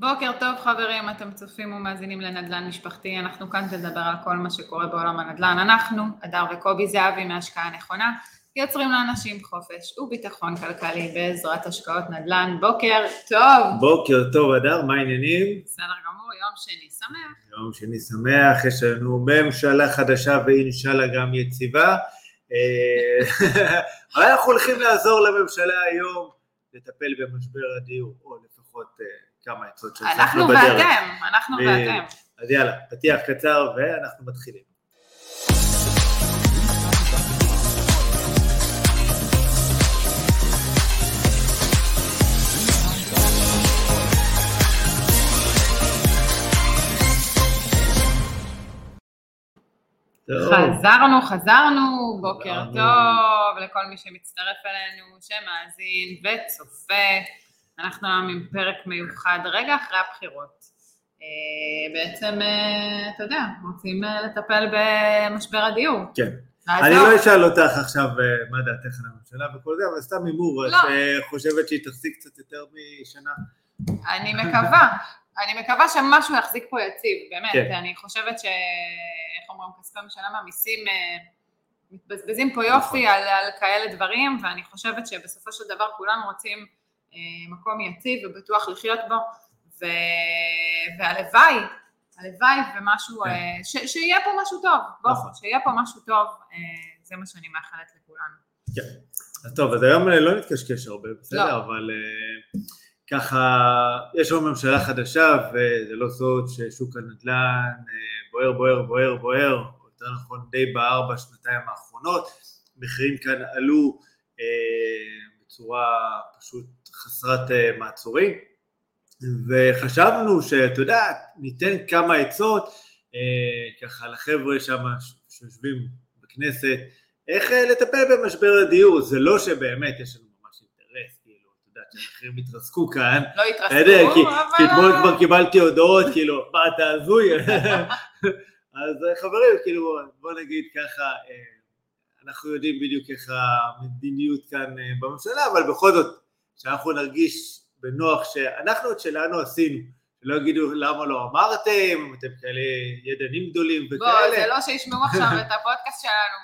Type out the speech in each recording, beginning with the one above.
בוקר טוב חברים, אתם צופים ומאזינים לנדל"ן משפחתי, אנחנו כאן לדבר על כל מה שקורה בעולם הנדל"ן. אנחנו, אדר וקובי זהבי מהשקעה נכונה, יוצרים לאנשים חופש וביטחון כלכלי בעזרת השקעות נדל"ן. בוקר טוב. בוקר טוב אדר, מה העניינים? בסדר גמור, יום שני שמח. יום שני שמח, יש לנו ממשלה חדשה ואינשאללה גם יציבה. אה, אנחנו הולכים לעזור לממשלה היום לטפל במשבר הדיור, או לפחות אה, כמה עצות שהצלחנו בדרך. אנחנו ואתם, אנחנו ואתם. אז יאללה, פתיח קצר ואנחנו מתחילים. חזרנו, חזרנו, בוקר טוב לכל מי שמצטרף אלינו, שמאזין וצופה. אנחנו היום עם פרק מיוחד רגע אחרי הבחירות. אה, בעצם, אה, אתה יודע, רוצים אה, לטפל במשבר הדיור. כן. אני לא אשאל אותך עכשיו מה דעתך על הממשלה וכל זה, אבל סתם הימור, את לא. חושבת שהיא תחזיק קצת יותר משנה? אני מקווה. אני מקווה שמשהו יחזיק פה יציב, באמת. כן. אני חושבת ש... איך אומרים, כספי משלם המיסים מתבזבזים פה יופי נכון. על, כאלה דברים, ואני חושבת שבסופו של דבר כולנו רוצים מקום יציב ובטוח לחיות בו, ו... והלוואי, הלוואי ומשהו, כן. אה, ש... שיהיה פה משהו טוב, בוא, נכון. שיהיה פה משהו טוב, אה, זה מה שאני מאחלת לכולנו. כן. אז טוב, אז היום לא נתקשקש הרבה, בסדר, לא. אבל ככה, יש לנו ממשלה חדשה, וזה לא סוד ששוק הנדל"ן בוער, בוער, בוער, בוער, יותר נכון די בער בשנתיים האחרונות, מחירים כאן עלו בצורה פשוט חסרת אה, מעצורים, וחשבנו שאתה יודע, ניתן כמה עצות אה, ככה לחבר'ה שם שיושבים בכנסת, איך אה, לטפל במשבר הדיור, זה לא שבאמת יש לנו ממש אינטרס, כאילו, אתה יודע, שהמחירים יתרסקו כאן, לא יתרסקו, כי, אבל... כי אתמול כבר קיבלתי הודעות, כאילו, מה אתה הזוי? אז חברים, כאילו, בוא נגיד ככה, אנחנו יודעים בדיוק איך המדיניות כאן בממשלה, אבל בכל זאת, שאנחנו נרגיש בנוח שאנחנו את שלנו עשינו, שלא יגידו למה לא אמרתם, אתם כאלה ידענים גדולים וכאלה. בוא, זה לא שישמעו עכשיו את הפודקאסט שלנו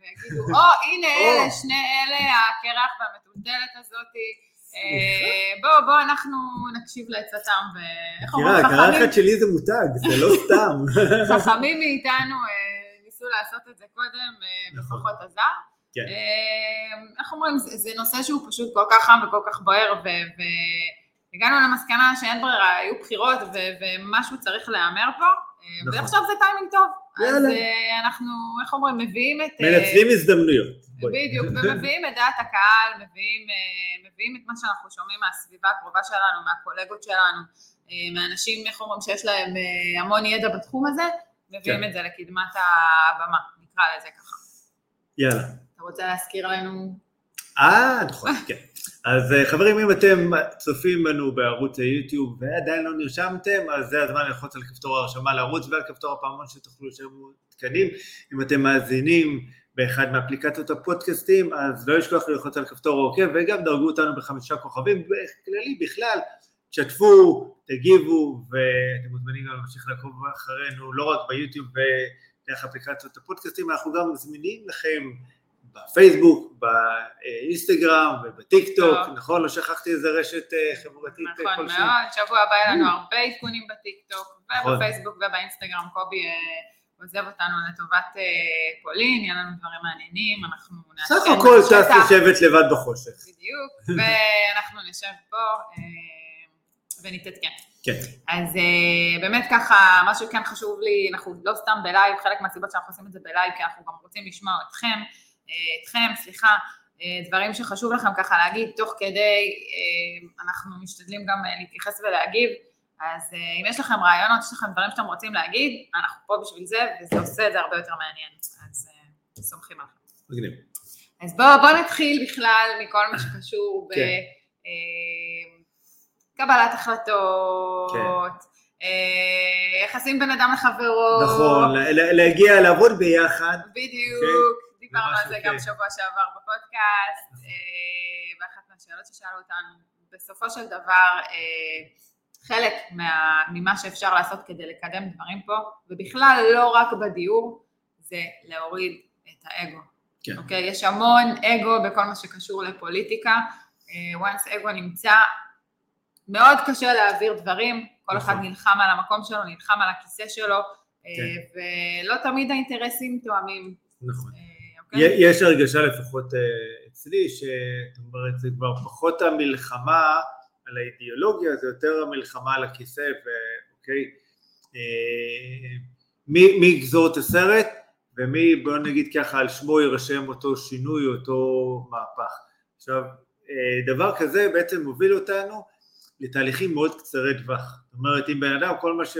ויגידו, או, הנה אלה, שני אלה, הקרח והמטולטלת הזאתי. אה, בואו, בואו אנחנו נקשיב לעצתם, ואיך אומרים חכמים? הקרחת שלי זה מותג, זה לא סתם. חכמים מאיתנו אה, לעשות את זה קודם, אה, נכון. ופחות עזר. כן. אמ, איך אומרים, זה, זה נושא שהוא פשוט כל כך חם וכל כך בוער, והגענו למסקנה שאין ברירה, היו בחירות ו- ומשהו צריך להיאמר פה, אמ, נכון. ועכשיו זה טיימינג טוב. יאללה. אז אה, אנחנו, איך אומרים, מביאים את... אה, מנצלים הזדמנויות. בדיוק, ומביאים את דעת הקהל, מביאים, אה, מביאים את מה שאנחנו שומעים מהסביבה הקרובה שלנו, מהקולגות שלנו, מאנשים, איך אומרים, שיש להם המון ידע בתחום הזה, מביאים כן. את זה לקדמת הבמה, נקרא לזה ככה. יאללה. אתה רוצה להזכיר לנו? אה, נכון, כן. אז אה, חברים, אם אתם צופים בנו בערוץ היוטיוב ועדיין לא נרשמתם, אז זה הזמן ללחוץ על כפתור ההרשמה לערוץ ועל כפתור הפעמון שתוכלו לשם תקנים. אם אתם מאזינים באחד מאפליקציות הפודקאסטים, אז לא לשכוח ללחוץ על כפתור העוקב וגם דרגו אותנו בחמישה כוכבים, בכללי בכלל, תשתפו, תגיבו, ואתם מוזמנים גם להמשיך לעקוב אחרינו לא רק ביוטיוב ודרך אפליקציות הפודקאסטים, אנחנו גם זמינים לכם בפייסבוק, באינסטגרם ובטיק טוק, נכון? לא שכחתי איזה רשת אה, חברתית כלשהי. נכון מאוד, שבוע הבא יהיה לנו הרבה עדכונים בטיק טוק נכון. ובפייסבוק ובאינסטגרם, קובי אה, עוזב אותנו לטובת אה, פולין, יהיה לנו דברים מעניינים, אנחנו נעשה... סך הכל טס לשבת לבד בחושך. בדיוק, ואנחנו נשב פה ונתעדכן. כן. אז באמת ככה, מה שכן חשוב לי, אנחנו לא סתם בלייב, חלק מהסיבות שאנחנו עושים את זה בלייב, כי אנחנו גם רוצים לשמוע אתכם. אתכם, סליחה, אה, דברים שחשוב לכם ככה להגיד תוך כדי, אה, אנחנו משתדלים גם אה, להתייחס ולהגיב, אז אם יש לכם רעיונות, יש לכם דברים שאתם רוצים להגיד, אנחנו פה בשביל זה, וזה עושה את זה הרבה יותר מעניין, אז סומכים עליכם. מגניב. אז בואו בוא נתחיל בכלל מכל מה שקשור כן. בקבלת החלטות, כן. יחסים בין אדם לחברו. נכון, להגיע לעבוד ביחד. בדיוק. כן. דיברנו על זה גם שבוע שעבר בפודקאסט, אה, ואחת מהשאלות ששאלו אותנו, בסופו של דבר, אה, חלק מה, ממה שאפשר לעשות כדי לקדם דברים פה, ובכלל לא רק בדיור, זה להוריד את האגו. כן. אוקיי? יש המון אגו בכל מה שקשור לפוליטיקה. once אגו נמצא, מאוד קשה להעביר דברים, כל נכון. אחד נלחם על המקום שלו, נלחם על הכיסא שלו, אה, כן. ולא תמיד האינטרסים תואמים. נכון. Uh, אוקיי? יש הרגשה לפחות uh, אצלי, שאת אומרת, זה כבר פחות המלחמה על האידיאולוגיה, זה יותר המלחמה על הכיסא, ואוקיי, מי, מי יגזור את הסרט? ומי, בוא נגיד ככה, על שמו יירשם אותו שינוי, אותו מהפך. עכשיו, אה, דבר כזה בעצם מוביל אותנו לתהליכים מאוד קצרי טווח. זאת אומרת, אם בן אדם, כל מה ש...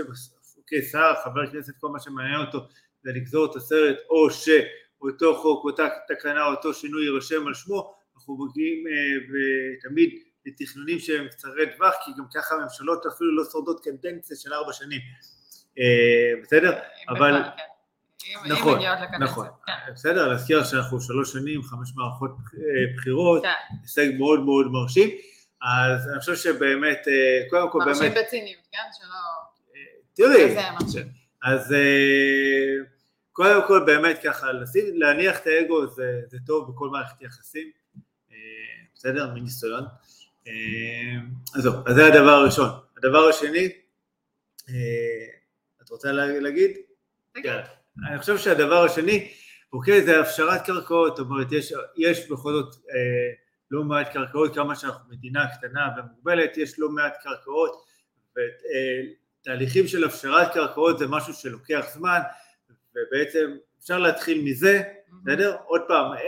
אוקיי, שר, חבר כנסת, כל מה שמעניין אותו זה לגזור את הסרט, או שאותו חוק, אותה תקנה, אותו שינוי יירשם על שמו, אנחנו מגיעים אה, תמיד לתכנונים שהם קצרי טווח, כי גם ככה הממשלות אפילו לא שורדות קדנציה של ארבע שנים. אה, בסדר? אבל... כן. נכון, נכון, כן. בסדר, להזכיר שאנחנו שלוש שנים, חמש מערכות אה, בחירות, כן. הישג מאוד מאוד מרשים, אז אני חושב שבאמת, אה, קודם כל באמת... מרשים בציניות, כן? שלא... אה, תראי, אז קודם כל באמת ככה, להניח את האגו זה, זה טוב בכל מערכת יחסים, בסדר? מניסיון. אז זהו, אז זה הדבר הראשון. הדבר השני, את רוצה להגיד? כן. אני חושב שהדבר השני, אוקיי, זה הפשרת קרקעות, זאת אומרת, יש, יש בכל זאת אה, לא מעט קרקעות, כמה שאנחנו מדינה קטנה ומוגבלת, יש לא מעט קרקעות, ותהליכים אה, של הפשרת קרקעות זה משהו שלוקח זמן, ובעצם אפשר להתחיל מזה, בסדר? עוד פעם, אה,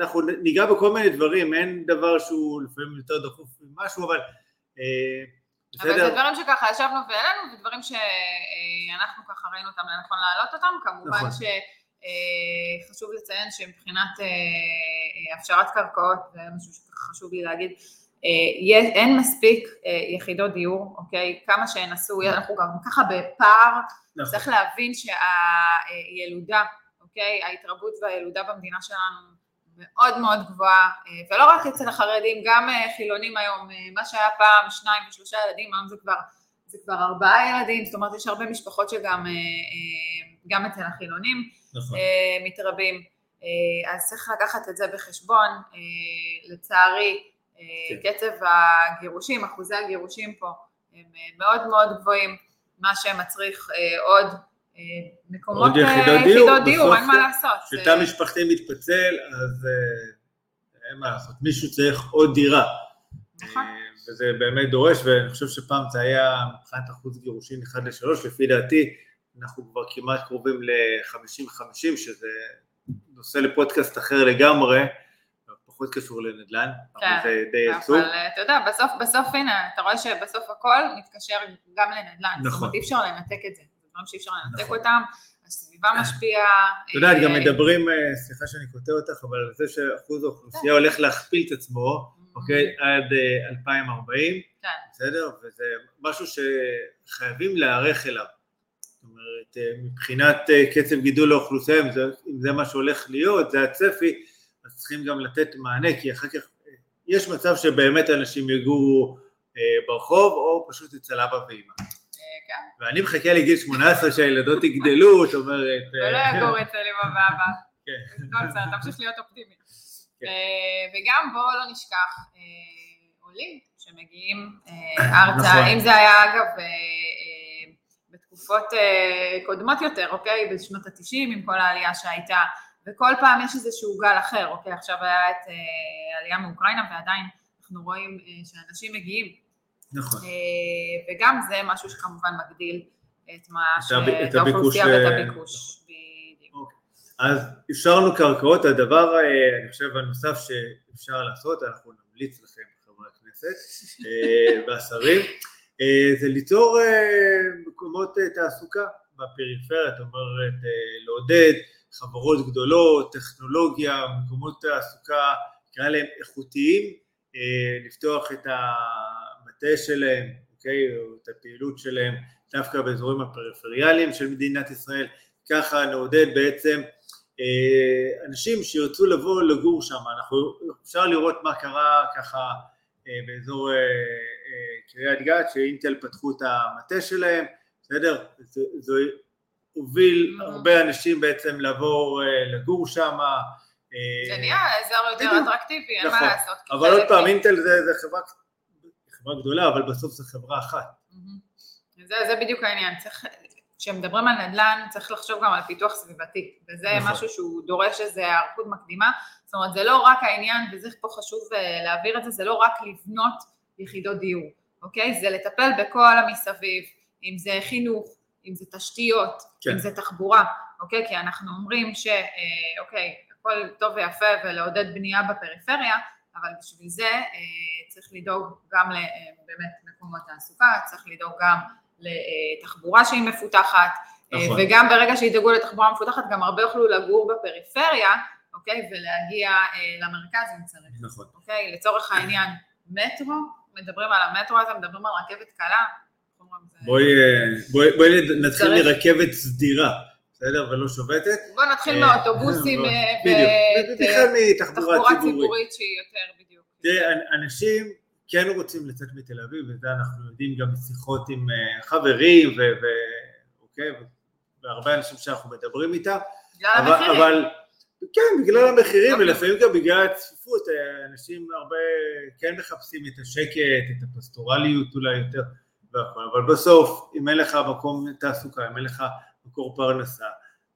אנחנו ניגע בכל מיני דברים, אין דבר שהוא לפעמים יותר דחוף ממשהו, אבל אה, בסדר. אבל זה דברים שככה ישבנו והעלינו, ודברים שאנחנו ככה ראינו אותם לנכון להעלות אותם, כמובן נכון. שחשוב לציין שמבחינת אה, אה, הפשרת קרקעות, זה משהו שחשוב לי להגיד, אה, אין מספיק יחידות דיור, אוקיי? כמה שינסו, אנחנו גם ככה בפער, נכון. צריך להבין שהילודה, אוקיי? ההתרבות והילודה במדינה שלנו מאוד מאוד גבוהה, אה, ולא רק אצל החרדים, גם אה, חילונים היום, אה, מה שהיה פעם שניים ושלושה ילדים, היום זה כבר, זה כבר ארבעה ילדים, זאת אומרת יש הרבה משפחות שגם גם אצל החילונים נכון. מתרבים, אז צריך לקחת את זה בחשבון, לצערי כן. קצב הגירושים, אחוזי הגירושים פה הם מאוד מאוד גבוהים, מה שמצריך עוד מקומות, עוד יחידות אה, דיור, דיור אין מה לעשות. כשתא משפחתי מתפצל, אז אה, אין מה לעשות, מישהו צריך עוד דירה. נכון. אה, וזה באמת דורש, ואני חושב שפעם זה היה מבחינת אחוז גירושין 1 ל-3, לפי דעתי אנחנו כבר כמעט קרובים ל-50-50, שזה נושא לפודקאסט אחר לגמרי, פחות קשור לנדל"ן, כן, אבל זה די עצוב. אבל אתה יודע, בסוף, בסוף הנה, אתה רואה שבסוף הכל מתקשר גם לנדל"ן, נכון. זאת אומרת אי אפשר לנתק את זה. דברים שאי אפשר לנתק נכון. אותם, הסביבה משפיעה. את יודעת, גם אה, מדברים, אה, סליחה שאני קוטע אותך, אבל על זה שאחוז האוכלוסייה הולך להכפיל את עצמו, אוקיי, mm-hmm. עד 2040, אה, כן. בסדר? וזה משהו שחייבים להיערך אליו. אומרת, מבחינת קצב גידול האוכלוסייה, אם זה, אם זה מה שהולך להיות, זה הצפי, אז צריכים גם לתת מענה, כי אחר כך יש מצב שבאמת אנשים יגורו ברחוב, או פשוט אצל אבא ואמא. כן. ואני מחכה לגיל 18 שהילדות יגדלו, זאת אומרת... ולא אה, יגור אצל אמא ואבא. כן. תמשיך להיות אופטימי. כן. אה, וגם בואו לא נשכח אה, עולים שמגיעים ארצה, נכון. אם זה היה אגב בתקופות קודמות יותר, אוקיי? בשנות ה-90 עם כל העלייה שהייתה, וכל פעם יש איזשהו גל אחר, אוקיי? עכשיו היה את העלייה מאוקראינה ועדיין אנחנו רואים שאנשים מגיעים נכון. אה, וגם זה משהו שכמובן מגדיל את, מה ש... את האוכלוסייה ואת הביקוש. אוקיי. אז אפשרנו קרקעות, הדבר, אה, אני חושב, הנוסף שאפשר לעשות, אנחנו נמליץ לכם, חברי הכנסת אה, והשרים, זה ליצור מקומות תעסוקה? בפריפריה, זאת אומרת, לעודד חברות גדולות, טכנולוגיה, מקומות תעסוקה, נקרא להם איכותיים, לפתוח את. המטה שלהם, אוקיי, או את הפעילות שלהם דווקא באזורים הפריפריאליים של מדינת ישראל, ככה נעודד בעצם אה, אנשים שירצו לבוא לגור שם, אנחנו, אפשר לראות מה קרה ככה אה, באזור אה, קריית גת, שאינטל פתחו את המטה שלהם, בסדר? זה, זה הוביל הרבה אנשים בעצם לבוא לגור שם. זה נהיה אזור יותר אטרקטיבי, אין מה נכון. לעשות. אבל עוד פעם, אינטל זה חברה גדולה, אבל בסוף זו חברה אחת. זה, זה בדיוק העניין, צריך, כשמדברים על נדל"ן צריך לחשוב גם על פיתוח סביבתי, וזה נכון. משהו שהוא דורש איזו היערכות מקדימה, זאת אומרת זה לא רק העניין, וזה פה חשוב אה, להעביר את זה, זה לא רק לבנות יחידות דיור, אוקיי? זה לטפל בכל המסביב, אם זה חינוך, אם זה תשתיות, כן. אם זה תחבורה, אוקיי? כי אנחנו אומרים שאוקיי, הכל טוב ויפה ולעודד בנייה בפריפריה, אבל בשביל זה אה, צריך לדאוג גם אה, מקומות תעסוקה, צריך לדאוג גם לתחבורה שהיא מפותחת, אה, נכון. וגם ברגע שידאגו לתחבורה מפותחת גם הרבה יוכלו לגור בפריפריה, אוקיי, ולהגיע למרכז אם צריך, נכון. אוקיי, לצורך העניין מטרו, מדברים על המטרו הזה, מדברים על רכבת קלה, בואי, בואי, בואי נתחיל מרכבת סדירה. בסדר? ולא שובתת. בוא נתחיל אה, מהאוטובוסים ותחבורה ציבורית שהיא יותר בדיוק. תראה, אנשים כן רוצים לצאת מתל אביב, וזה אנחנו יודעים גם משיחות עם אה, חברים, ואוקיי, והרבה אנשים שאנחנו מדברים איתם. בגלל המחירים. אבל, כן, בגלל המחירים, אוקיי. ולפעמים גם בגלל הצפיפות, אה, אנשים הרבה כן מחפשים את השקט, את הפסטורליות אולי יותר, אבל בסוף, אם אין לך מקום תעסוקה, אם אין לך מקור פרנסה,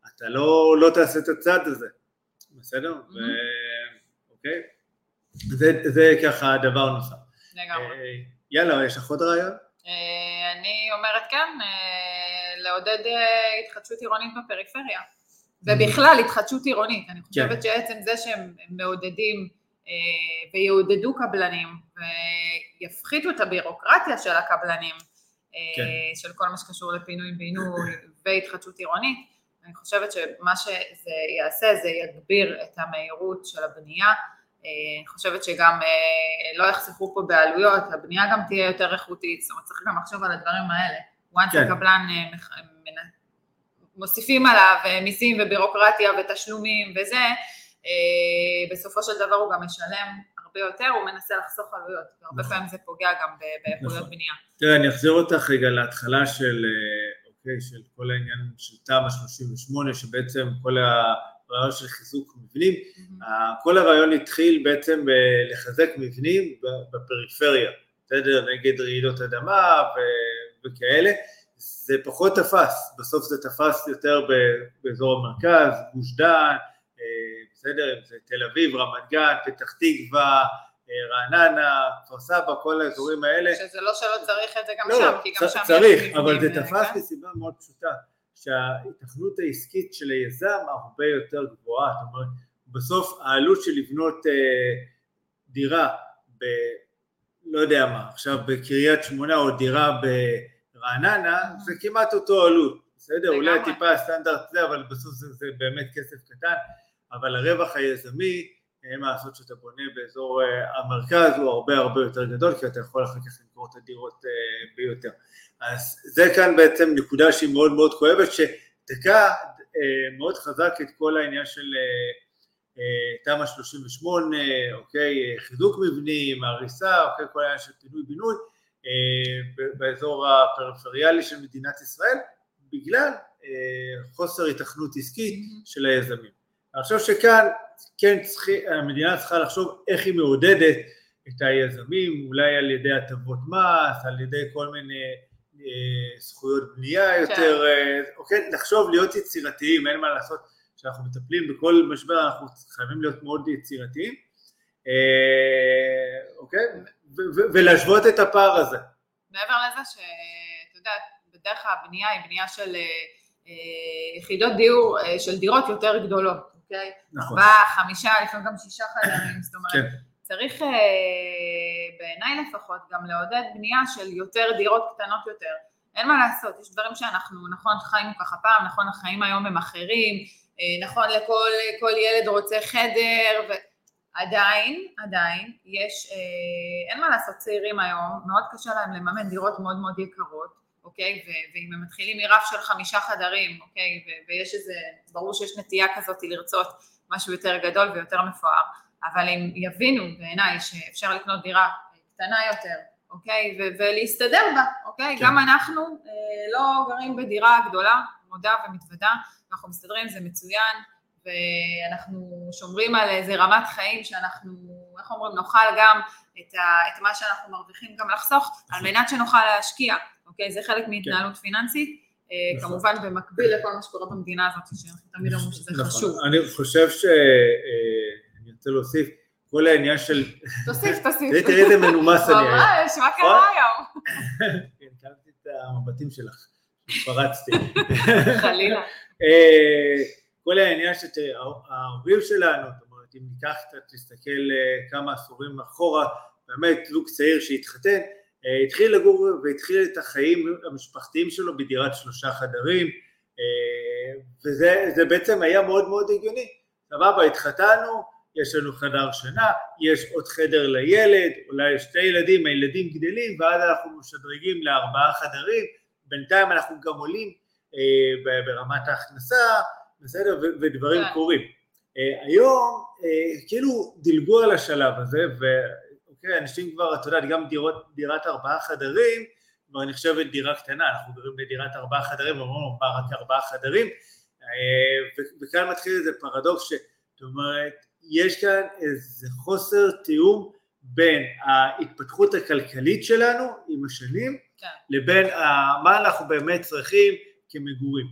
אתה לא, לא תעשה את הצעד הזה, בסדר? Mm-hmm. ו... אוקיי? זה, זה ככה דבר נוסף. לגמרי. אה, יאללה, יש לך עוד רעיון? אה, אני אומרת כן, אה, לעודד התחדשות עירונית בפריפריה. ובכלל התחדשות עירונית, אני חושבת כן. שעצם זה שהם מעודדים ויעודדו קבלנים ויפחיתו את הבירוקרטיה של הקבלנים, כן. של כל מה שקשור לפינוי-בינוי והתחדשות עירונית, אני חושבת שמה שזה יעשה זה יגביר את המהירות של הבנייה, אני חושבת שגם אה, לא יחסכו פה בעלויות, הבנייה גם תהיה יותר איכותית, זאת אומרת צריך גם לחשוב על הדברים האלה. once כן. הקבלן אה, מוסיפים עליו אה, מיסים ובירוקרטיה ותשלומים וזה, בסופו של דבר הוא גם משלם הרבה יותר, הוא מנסה לחסוך עלויות, והרבה נכון. פעמים זה פוגע גם באיכויות נכון. בנייה. תראה, אני אחזיר אותך רגע להתחלה של אוקיי, של כל העניין של תמ"א 38, שבעצם כל הרעיון של חיזוק מבנים, mm-hmm. כל הרעיון התחיל בעצם לחזק מבנים בפריפריה, בסדר? נגד רעידות אדמה וכאלה, זה פחות תפס, בסוף זה תפס יותר באזור המרכז, גוש דן, אה, בסדר? אם זה תל אביב, רמת גן, פתח תקווה, רעננה, כפר סבא, כל האזורים האלה. שזה לא שלא צריך את זה גם לא, שם, כי גם שם צריך, יש אבל זה תפס מסיבה מאוד פשוטה, שההיתכנות העסקית של היזם הרבה יותר גבוהה, זאת אומרת, בסוף העלות של לבנות אה, דירה ב... לא יודע מה, עכשיו בקריית שמונה או דירה ברעננה, זה כמעט אותו עלות, בסדר? אולי טיפה סטנדרט זה, אבל בסוף זה, זה באמת כסף קטן, אבל הרווח היזמי אין מה לעשות שאתה בונה באזור אה, המרכז הוא הרבה הרבה יותר גדול כי אתה יכול אחר כך למכור את הדירות אה, ביותר. אז זה כאן בעצם נקודה שהיא מאוד מאוד כואבת שתקע אה, מאוד חזק את כל העניין של תמ"א 38, אוקיי, חיזוק מבנים, הריסה, אוקיי, כל העניין של פינוי בינוי באזור הפריפריאלי של מדינת ישראל בגלל חוסר התכנות עסקית של היזמים. אני חושב שכאן כן צריכי, המדינה צריכה לחשוב איך היא מעודדת את היזמים, אולי על ידי הטבות מס, על ידי כל מיני אה, זכויות בנייה יותר, כן. אה, אוקיי, לחשוב, להיות יצירתיים, אין מה לעשות, כשאנחנו מטפלים בכל משבר אנחנו חייבים להיות מאוד יצירתיים, אה, אוקיי, ולהשוות את הפער הזה. מעבר לזה שאתה יודע, בדרך כלל הבנייה היא בנייה של אה, יחידות דיור, אה, של דירות יותר גדולות. אוקיי? נכון. ארבעה, חמישה, לפעמים גם שישה חיילים, זאת אומרת, כן. צריך אה, בעיניי לפחות גם לעודד בנייה של יותר דירות קטנות יותר. אין מה לעשות, יש דברים שאנחנו, נכון, חיינו ככה פעם, נכון, החיים היום הם אחרים, אה, נכון, לכל ילד רוצה חדר, ועדיין, עדיין, יש, אה, אין מה לעשות, צעירים היום, מאוד קשה להם לממן דירות מאוד מאוד יקרות, אוקיי? ואם הם מתחילים מרף של חמישה חדרים, אוקיי? ויש איזה, ברור שיש נטייה כזאת לרצות משהו יותר גדול ויותר מפואר, אבל אם יבינו בעיניי שאפשר לקנות דירה קטנה יותר, אוקיי? ו- ולהסתדר בה, אוקיי? כן. גם אנחנו אה, לא גרים בדירה גדולה, מודה ומתוודה, אנחנו מסתדרים, זה מצוין, ואנחנו שומרים על איזה רמת חיים שאנחנו, איך אומרים, נוכל גם את, ה, את מה שאנחנו מרוויחים גם לחסוך, על. מנת שנוכל להשקיע, אוקיי? זה חלק מהתנהלות כן. פיננסית. אה, נכון. כמובן במקביל לכל מה שקורה במדינה הזאת, שאנחנו תמיד אומרים שזה נכון. חשוב. אני חושב ש... אה, אני רוצה להוסיף, כל העניין של... תוסיף, תוסיף. תראי איזה מנומס אני היום. ממש, מה קרה היום? כן, קלטתי את המבטים שלך, פרצתי. חלילה. אה, כל העניין שההורים שלנו, זאת אומרת, אם ניקח, תסתכל אה, כמה עשורים אחורה, באמת זוג צעיר שהתחתן, התחיל לגור והתחיל את החיים המשפחתיים שלו בדירת שלושה חדרים, וזה בעצם היה מאוד מאוד הגיוני. סבבה, התחתנו, יש לנו חדר שינה, יש עוד חדר לילד, אולי שתי ילדים, הילדים גדלים, ואז אנחנו משדרגים לארבעה חדרים, בינתיים אנחנו גם עולים אה, ברמת ההכנסה, בסדר, ודברים כן. קורים. אה, היום אה, כאילו דילגו על השלב הזה, ואוקיי, אנשים כבר, את יודעת, גם דירות, דירת ארבעה חדרים, כבר נחשבת דירה קטנה, אנחנו גרים בדירת ארבעה חדרים, ואומרים, מה רק ארבעה חדרים, וכאן מתחיל איזה פרדוקס, זאת אומרת, יש כאן איזה חוסר תיאום בין ההתפתחות הכלכלית שלנו עם השנים, כן. לבין מה אנחנו באמת צריכים כמגורים.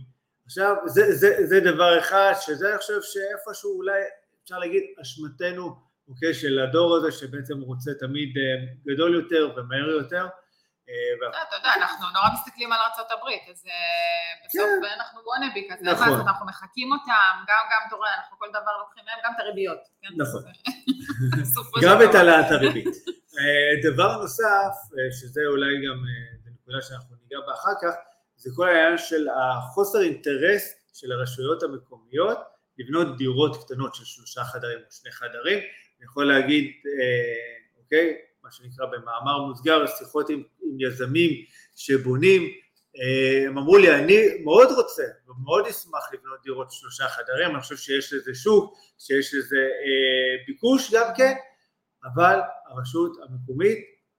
עכשיו, זה, זה, זה דבר אחד, שזה אני חושב שאיפשהו אולי אפשר להגיד אשמתנו, אוקיי, של הדור הזה שבעצם רוצה תמיד אה, גדול יותר ומהר יותר, אה, לא, אתה יודע, אנחנו נורא מסתכלים על ארה"ב, אז אה, בסוף כן. אנחנו וונאבי כזה, נכון. אנחנו מחקים אותם, גם, גם, אתה רואה, אנחנו כל דבר לוקחים מהם, גם את הריביות. כן? נכון. גם את העלאת הריבית. דבר נוסף, שזה אולי גם נקודה שאנחנו ניגע בה אחר כך, זה כל העניין של החוסר אינטרס של הרשויות המקומיות לבנות דירות קטנות של שלושה חדרים או שני חדרים. אני יכול להגיד, אוקיי, מה שנקרא במאמר מוסגר, שיחות עם, עם יזמים שבונים, אה, הם אמרו לי, אני מאוד רוצה ומאוד אשמח לבנות דירות שלושה חדרים, אני חושב שיש לזה שוק, שיש לזה אה, ביקוש גם כן, אבל הרשות המקומית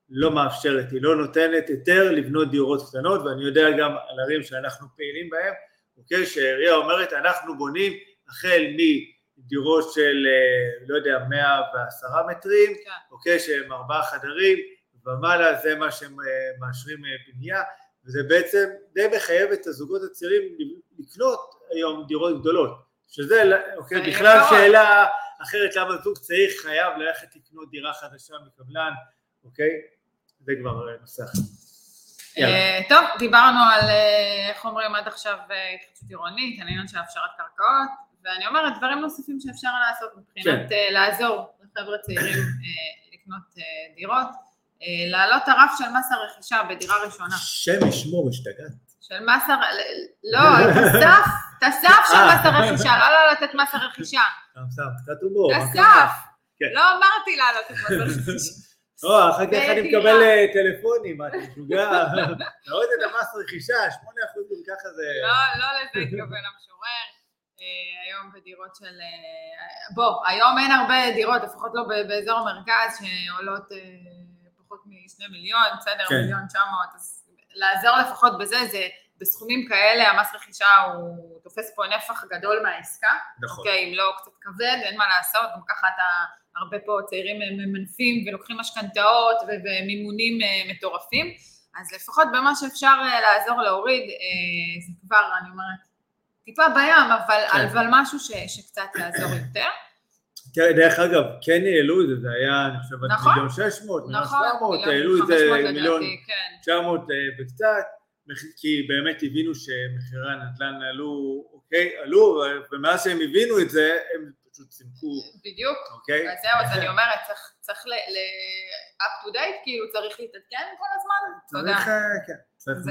לא מאפשרת, היא לא נותנת היתר לבנות דירות קטנות, ואני יודע גם על ערים שאנחנו פעילים בהם, אוקיי, שהעירייה אומרת, אנחנו בונים החל מ... דירות של, אה, לא יודע, 110 מטרים, כן. אוקיי, שהם ארבעה חדרים, ומעלה זה מה שהם אה, מאשרים אה, בנייה, וזה בעצם די מחייב את הזוגות הצעירים לקנות היום דירות גדולות, שזה, אוקיי, בכלל שאלה אחרת למה זוג צעיר חייב ללכת לקנות דירה חדשה מקבלן, אוקיי? זה כבר נושא אחר. טוב, דיברנו על, איך אומרים עד עכשיו, התחדשות עירונית, העניין של הפשרת קרקעות, ואני אומרת, דברים נוספים שאפשר לעשות מבחינת כן. uh, לעזור לחבר'ה צעירים uh, לקנות uh, דירות, להעלות הרף של מס הרכישה בדירה ראשונה. שם ישמור, השתגעת. של מס הר... לא, את הסף, את הסף של מס הרכישה, לא להעלות את מס הרכישה. קצת הומור. את הסף. כן. לא אמרתי להעלות את מס הרכישה. או, אחר כך אני מקבל טלפונים, מה, אתה משוגע? להוריד את המס רכישה, 8% גם ככה זה... לא, לא לזה התכוון המשורר. אה, היום בדירות של... אה, בוא, היום אין הרבה דירות, לפחות לא באזור המרכז, שעולות אה, פחות משני מיליון, בסדר, כן. מיליון תשע מאות, אז לעזור לפחות בזה, זה בסכומים כאלה, המס רכישה הוא תופס פה נפח גדול מהעסקה. נכון. אוקיי, אם לא קצת כבד, אין מה לעשות, גם ככה אתה, הרבה פה צעירים ממנפים ולוקחים משכנתאות ומימונים מטורפים, אז לפחות במה שאפשר לעזור להוריד, זה כבר, אני אומרת, טיפה בים, אבל, כן. אבל משהו ש, שקצת יעזור יותר. תראה, דרך אגב, כן העלו את זה, זה היה, אני חושב, נכון, מיליון שש מאות, מיליון נכון, שבע מאות, העלו את זה מיליון תשע מאות וקצת, כי באמת הבינו שמחירי הנדל"ן עלו, אוקיי, עלו, ומאז שהם הבינו את זה, הם פשוט סימקו. בדיוק, אוקיי? אז זהו, אז אני אומרת, צריך, צריך ל... up to date, כאילו צריך להתעדכן כל הזמן, צריך, כן.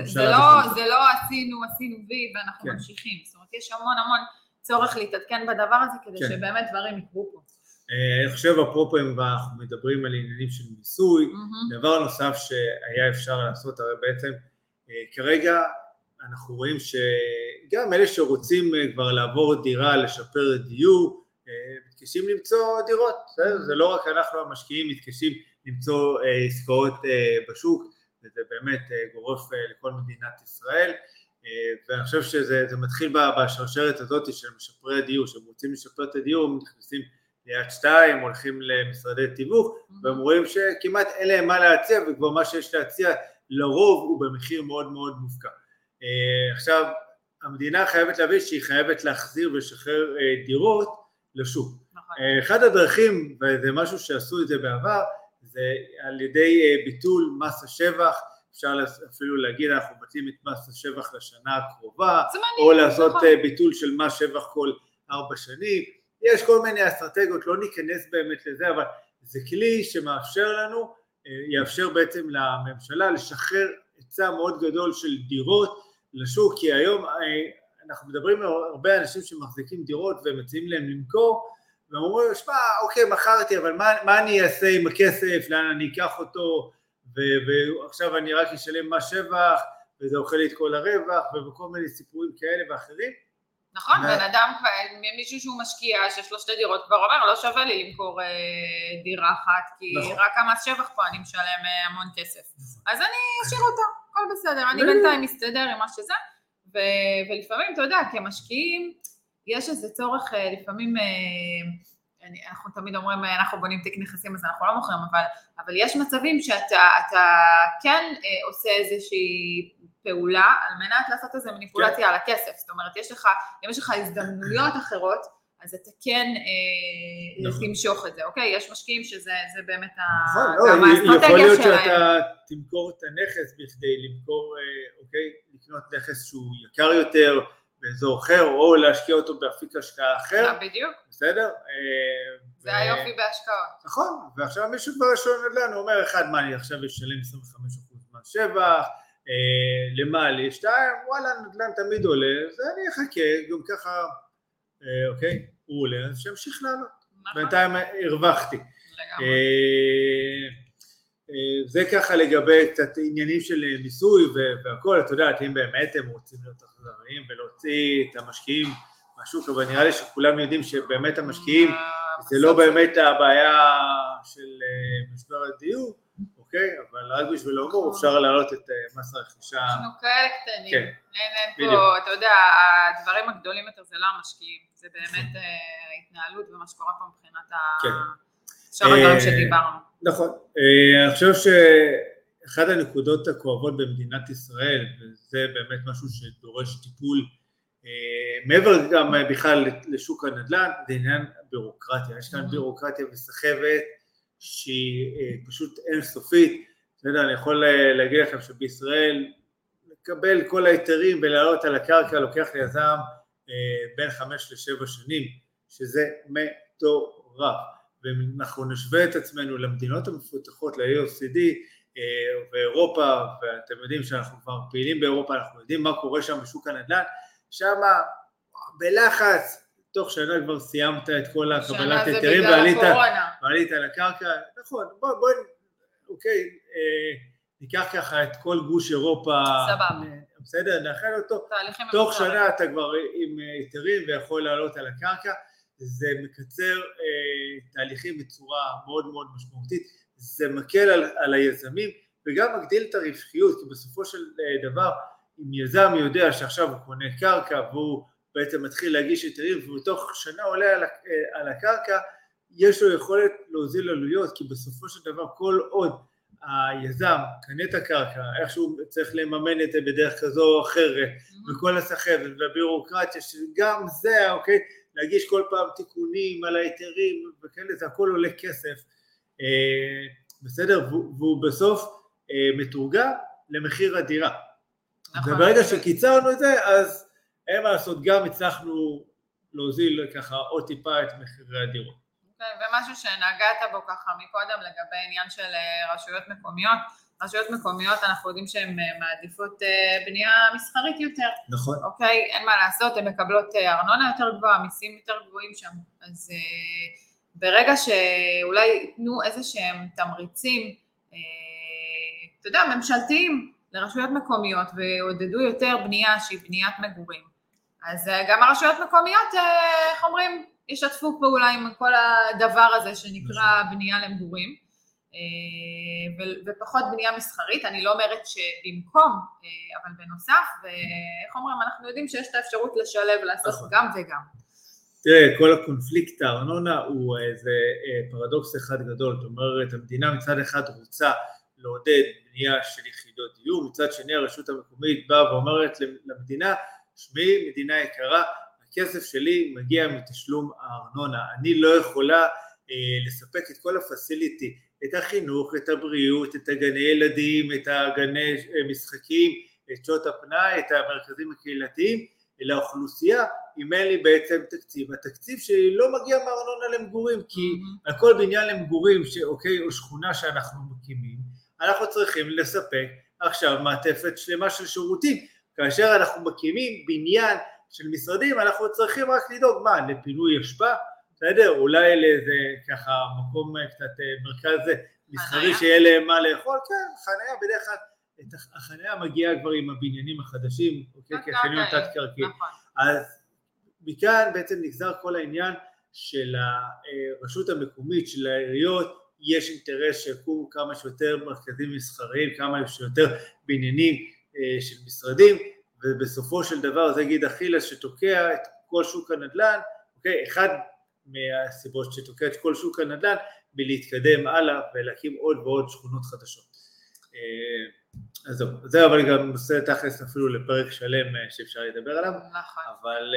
זה לא, זה לא עשינו, עשינו וי ואנחנו כן. ממשיכים, זאת אומרת יש המון המון צורך להתעדכן בדבר הזה כדי כן. שבאמת דברים יקרו פה. אה, אני חושב אפרופו אם אנחנו מדברים על עניינים של מיסוי, mm-hmm. דבר נוסף שהיה אפשר לעשות, הרי בעצם אה, כרגע אנחנו רואים שגם אלה שרוצים אה, כבר לעבור דירה, לשפר דיור, מתקשים למצוא דירות, זה לא רק אנחנו המשקיעים מתקשים למצוא עסקאות בשוק, וזה באמת גורף לכל מדינת ישראל. ואני חושב שזה מתחיל בשרשרת הזאת של משפרי הדיור, שהם רוצים לשפר את הדיור, הם נכנסים ליד שתיים, הולכים למשרדי תיווך, והם רואים שכמעט אין להם מה להציע, וכבר מה שיש להציע לרוב הוא במחיר מאוד מאוד מופקע. עכשיו, המדינה חייבת להבין שהיא חייבת להחזיר ולשחרר דירות לשוק. נכון. אחד הדרכים, וזה משהו שעשו את זה בעבר, זה על ידי ביטול מס השבח, אפשר אפילו להגיד אנחנו מבטלים את מס השבח לשנה הקרובה, או לעשות נכון. ביטול של מס שבח כל ארבע שנים, יש כל מיני אסטרטגיות, לא ניכנס באמת לזה, אבל זה כלי שמאפשר לנו, יאפשר בעצם לממשלה לשחרר היצע מאוד גדול של דירות לשוק, כי היום אנחנו מדברים עם הרבה אנשים שמחזיקים דירות ומציעים להם למכור, והם אומרים, שמע, אוקיי, מכרתי, אבל מה, מה אני אעשה עם הכסף, לאן אני אקח אותו, ועכשיו אני רק אשלם מס שבח, וזה אוכל לי את כל הרווח, וכל מיני סיפורים כאלה ואחרים. נכון, בן אדם, מישהו שהוא משקיע, שיש לו שתי דירות, כבר אומר, לא שווה לי למכור אה, דירה אחת, כי נכון. רק המס שבח פה אני משלם אה, המון כסף. אז אני אשאיר אותו, הכל בסדר, אני בינתיים מסתדר עם מה שזה, ולפעמים, אתה יודע, כמשקיעים, יש איזה צורך אה, לפעמים... אנחנו תמיד אומרים, אנחנו בונים תיק נכסים אז אנחנו לא מוכרים, אבל, אבל יש מצבים שאתה כן אה, עושה איזושהי פעולה על מנת לעשות איזו מניפולציה כן. על הכסף, זאת אומרת, יש לך, אם יש לך הזדמנויות אחרות, אז אתה כן אה, נכון. תמשוך את זה, אוקיי? יש משקיעים שזה באמת נכון, לא, גם האסטרטגיה שלהם. יכול להיות שאתה תמכור את הנכס בכדי למכור, אה, אוקיי? לקנות נכס שהוא יקר יותר, באזור אחר, או להשקיע אותו באפיק השקעה אחר. אה, בדיוק. בסדר? אה, זה היופי בהשקעות. נכון, ועכשיו מישהו כבר שואל נדל"ן, הוא אומר, אחד, מה, אני עכשיו אשלם 25% מס שבח, אה, למה לי? שתיים, וואלה, נדל"ן תמיד עולה, אז אני אחכה, גם ככה, אוקיי, הוא עולה, אז שימשיך לעלות. נכון. בינתיים הרווחתי. לגמרי. זה ככה לגבי קצת עניינים של מיסוי והכל, את יודעת, אם באמת הם רוצים להיות אכזריים ולהוציא את המשקיעים מהשוק, אבל נראה לי שכולם יודעים שבאמת המשקיעים זה לא באמת הבעיה של אה, משבר הדיור, אוקיי? אבל רק בשביל ההומור אפשר להעלות את אה, מס הרכישה. אנחנו כאלה קטנים, כן, אין פה, אתה יודע, הדברים הגדולים יותר זה לא המשקיעים, זה באמת אה, ההתנהלות ומה שקורה פה מבחינת כן. שאר הדברים שדיברנו. נכון. אה, אני חושב שאחת הנקודות הכואבות במדינת ישראל, וזה באמת משהו שדורש טיפול אה, מעבר גם בכלל לשוק הנדל"ן, זה עניין בירוקרטיה. יש כאן mm-hmm. בירוקרטיה וסחבת שהיא אה, פשוט אינסופית. אתה יודע, אני יכול להגיד לכם שבישראל לקבל כל ההיתרים ולעלות על הקרקע לוקח ליזם בין חמש לשבע שנים, שזה מטורף. ואם אנחנו נשווה את עצמנו למדינות המפותחות, ל-AOCD אה, ואירופה, ואתם יודעים שאנחנו כבר פעילים באירופה, אנחנו יודעים מה קורה שם בשוק הנדל"ן, שם בלחץ, תוך שנה כבר סיימת את כל הקבלת היתרים ועלית, ועלית על הקרקע, נכון, בוא, בוא, אוקיי, אה, ניקח ככה את כל גוש אירופה, סבבה, בסדר, נאחל אותו, תוך שנה אתה כבר עם היתרים ויכול לעלות על הקרקע, זה מקצר אה, תהליכים בצורה מאוד מאוד משמעותית, זה מקל על, על היזמים וגם מגדיל את הרווחיות, כי בסופו של אה, דבר אם יזם יודע שעכשיו הוא קונה קרקע והוא בעצם מתחיל להגיש היתרים ובתוך שנה עולה על, אה, על הקרקע, יש לו יכולת להוזיל עלויות, כי בסופו של דבר כל עוד היזם קנה את הקרקע, איכשהו צריך לממן את זה בדרך כזו או אחרת, mm-hmm. וכל הסחבת והבירוקרטיה, שגם זה, אוקיי, להגיש כל פעם תיקונים על ההיתרים וכאלה, זה הכל עולה כסף, אה, בסדר? והוא בסוף אה, מתורגם למחיר הדירה. נכון. וברגע שקיצרנו את זה, אז אין מה לעשות, גם הצלחנו להוזיל ככה עוד טיפה את מחירי הדירות. כן, ומשהו שנגעת בו ככה מקודם לגבי עניין של אה, רשויות מקומיות, רשויות מקומיות אנחנו יודעים שהן אה, מעדיפות אה, בנייה מסחרית יותר. נכון. אוקיי? אין מה לעשות, הן מקבלות אה, ארנונה יותר גבוהה, מיסים יותר גבוהים שם. אז ברגע שאולי ייתנו איזה שהם תמריצים, אתה יודע, ממשלתיים לרשויות מקומיות ועודדו יותר בנייה שהיא בניית מגורים, אז גם הרשויות מקומיות, איך אומרים, ישתפו פעולה עם כל הדבר הזה שנקרא נכון. בנייה למגורים. ופחות בנייה מסחרית, אני לא אומרת שבמקום, אבל בנוסף, ואיך אומרים, אנחנו יודעים שיש את האפשרות לשלב, לעשות נכון. גם וגם. תראה, כל הקונפליקט הארנונה הוא איזה פרדוקס אחד גדול, זאת אומרת, המדינה מצד אחד רוצה לעודד בנייה של יחידות דיור, מצד שני הרשות המקומית באה ואומרת למדינה, שמי מדינה יקרה, הכסף שלי מגיע מתשלום הארנונה, אני לא יכולה אה, לספק את כל הפסיליטי, את החינוך, את הבריאות, את הגני ילדים, את הגני אה, משחקים, את שעות הפנאי, את המרכזים הקהילתיים, לאוכלוסייה אם אין לי בעצם תקציב. התקציב שלי לא מגיע מארנונה למגורים, כי mm-hmm. על כל בניין למגורים, ש, אוקיי, או שכונה שאנחנו מקימים, אנחנו צריכים לספק עכשיו מעטפת שלמה של שירותים. כאשר אנחנו מקימים בניין של משרדים, אנחנו צריכים רק לדאוג, מה, לפינוי אשפה? בסדר? אולי לאיזה ככה מקום קצת אה, מרכז מסחרי שיהיה להם מה לאכול? כן, חניה בדרך כלל, החניה מגיעה כבר עם הבניינים החדשים, אוקיי? כחניון תת קרקעי. נכון. אז מכאן בעצם נגזר כל העניין של הרשות המקומית, של העיריות, יש אינטרס שיקומו כמה שיותר מרכזים מסחריים, כמה שיותר בניינים אה, של משרדים, ובסופו של דבר זה גיד אכילס שתוקע את כל שוק הנדל"ן, אוקיי? אחד מהסיבות שתוקע את כל שוק הנדל"ן מלהתקדם הלאה ולהקים עוד ועוד שכונות חדשות. אה, אז זהו, זה אבל גם נושא תכלס אפילו לפרק שלם אה, שאפשר לדבר עליו, נכון, אבל...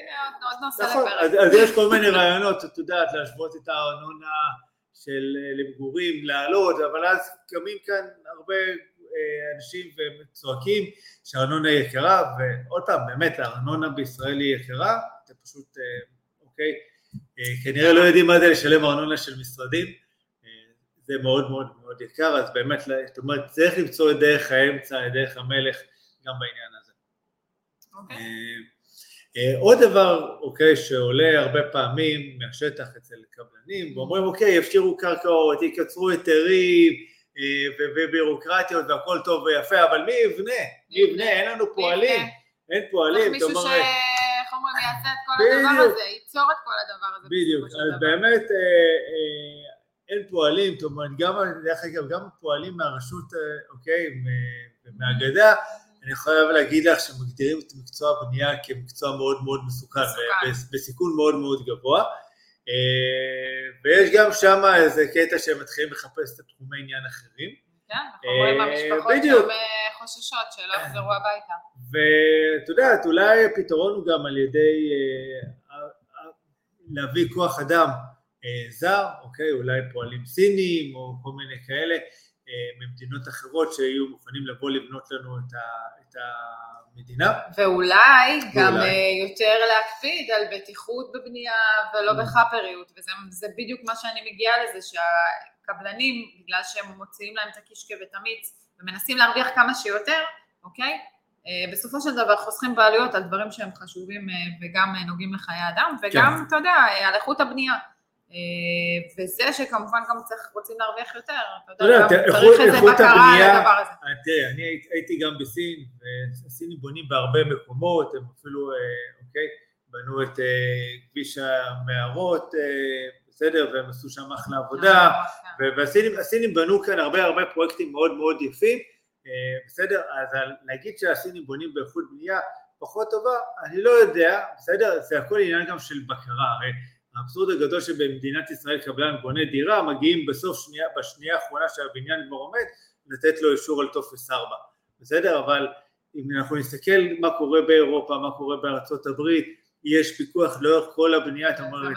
הנה עוד נושא נכון, לפרק. אז, אז יש כל מיני רעיונות, את יודעת, להשוות את הארנונה של אה, למגורים, לעלות, אבל אז קמים כאן הרבה אה, אנשים וצועקים שהארנונה היא יקרה, ועוד פעם, באמת הארנונה בישראל היא יקרה, אתם פשוט, אה, אוקיי, כנראה לא יודעים מה זה לשלם ארנונה של משרדים, זה מאוד מאוד מאוד יקר, אז באמת, זאת אומרת, צריך למצוא את דרך האמצע, את דרך המלך, גם בעניין הזה. אוקיי. אה, עוד דבר, אוקיי, שעולה הרבה פעמים מהשטח אצל קבלנים, ואומרים, אוקיי, יפשירו קרקעות, יקצרו היתרים אה, ובירוקרטיות והכל טוב ויפה, אבל מי יבנה? מי יבנה? אין לנו פועלים, אין פועלים. מישהו ש... איך אומרים, יעשה את כל הדבר הזה, ייצור את כל הדבר הזה. בדיוק, אז באמת אה, אין פועלים, זאת אומרת, גם, דרך אגב, גם פועלים מהרשות, אוקיי, מהגדה, אני חייב להגיד לך שמגדירים את מקצוע הבנייה כמקצוע מאוד מאוד מסוכן, מסוכן. בסיכון מאוד מאוד גבוה. אה, ויש גם שם איזה קטע שהם מתחילים לחפש את תחומי עניין אחרים. כן, אנחנו רואים במשפחות גם אה, חוששות שלא יחזרו הביתה. ואת יודעת, אולי הפתרון הוא גם על ידי אה, להביא כוח אדם זר, אוקיי, אולי פועלים סינים או כל מיני כאלה, ממדינות אחרות שיהיו מוכנים לבוא לבנות לנו את, ה, את המדינה. ואולי גם ואולי. יותר להקפיד על בטיחות בבנייה ולא mm. בחאפריות, וזה בדיוק מה שאני מגיעה לזה, שהקבלנים, בגלל שהם מוציאים להם את הקישקע ואת המיץ ומנסים להרוויח כמה שיותר, אוקיי? אה, בסופו של דבר חוסכים בעלויות על דברים שהם חשובים אה, וגם נוגעים לחיי אדם, וגם, כן. אתה יודע, על איכות הבנייה. אה, וזה שכמובן גם צריך, רוצים להרוויח יותר, אתה יודע, צריך איזה בקרה על הדבר הזה. אה, תראה, אני הייתי גם בסין, והסינים בונים בהרבה מקומות, הם אפילו, אה, אוקיי, בנו את כביש המערות, בסדר, והם עשו שם אחלה עבודה, נכון. והסינים בנו כאן הרבה הרבה פרויקטים מאוד מאוד יפים, בסדר, אז להגיד שהסינים בונים באיכות בנייה פחות טובה, אני לא יודע, בסדר, זה הכל עניין גם של בקרה, הרי האבסורד הגדול שבמדינת ישראל קבלן בונה דירה, מגיעים בסוף שנייה, בשנייה האחרונה שהבניין כבר עומד, לתת לו אישור על טופס 4, בסדר? אבל אם אנחנו נסתכל מה קורה באירופה, מה קורה בארצות הברית, יש פיקוח לאורך כל הבנייה, זאת אומרת,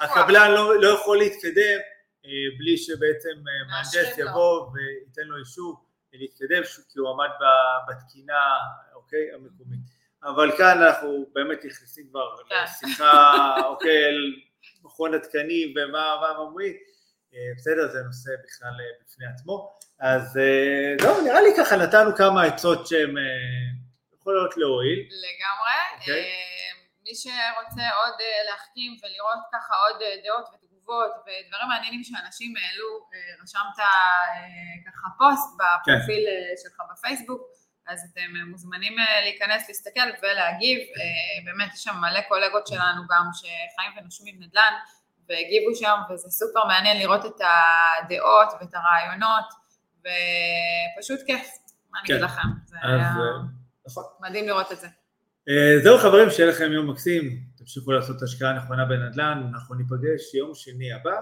הקבלן לא, לא יכול להתקדם אה, בלי שבעצם אה, מהנדס יבוא וייתן לו אישור להתקדם, כי הוא עמד בתקינה, אוקיי, המקומית. אבל כאן אנחנו באמת נכנסים כבר כן. לשיחה, אוקיי, על מכון התקנים ומה הם אומרים, אה, בסדר, זה נושא בכלל בפני עצמו, אז זהו, נראה לי ככה נתנו כמה עצות שהן יכולות להועיל. לגמרי. Okay. מי שרוצה עוד להחכים ולראות ככה עוד דעות ותגובות ודברים מעניינים שאנשים העלו, רשמת ככה פוסט בפרופיל כן. שלך בפייסבוק. אז אתם מוזמנים אה, להיכנס, להסתכל ולהגיב, אה, באמת יש שם מלא קולגות שלנו גם שחיים ונושמים נדל"ן והגיבו שם, וזה סופר מעניין לראות את הדעות ואת הרעיונות, ופשוט כיף, מה אני אגיד כן. לכם, זה אז, היה נכון. מדהים לראות את זה. זהו חברים, שיהיה לכם יום מקסים, תמשיכו לעשות השקעה נכונה בנדל"ן, אנחנו ניפגש יום שני הבא,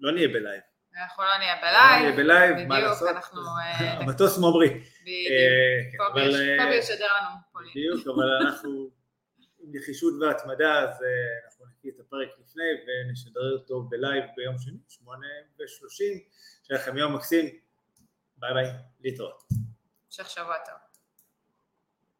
לא נהיה בלייב. אנחנו לא נהיה בלייב. לא נהיה בלייב, מה לעשות? בדיוק, אנחנו... אה, המטוס ממריא. בדיוק, אה, ישדר לנו פולין. בדיוק, אבל אנחנו עם נחישות והתמדה, אז אה, אנחנו נקליט את הפרק לפני ונשדר אותו בלייב ביום שני, שמונה ושלושים. שיהיה לכם יום מקסים, ביי ביי, להתראות. המשך שבוע טוב.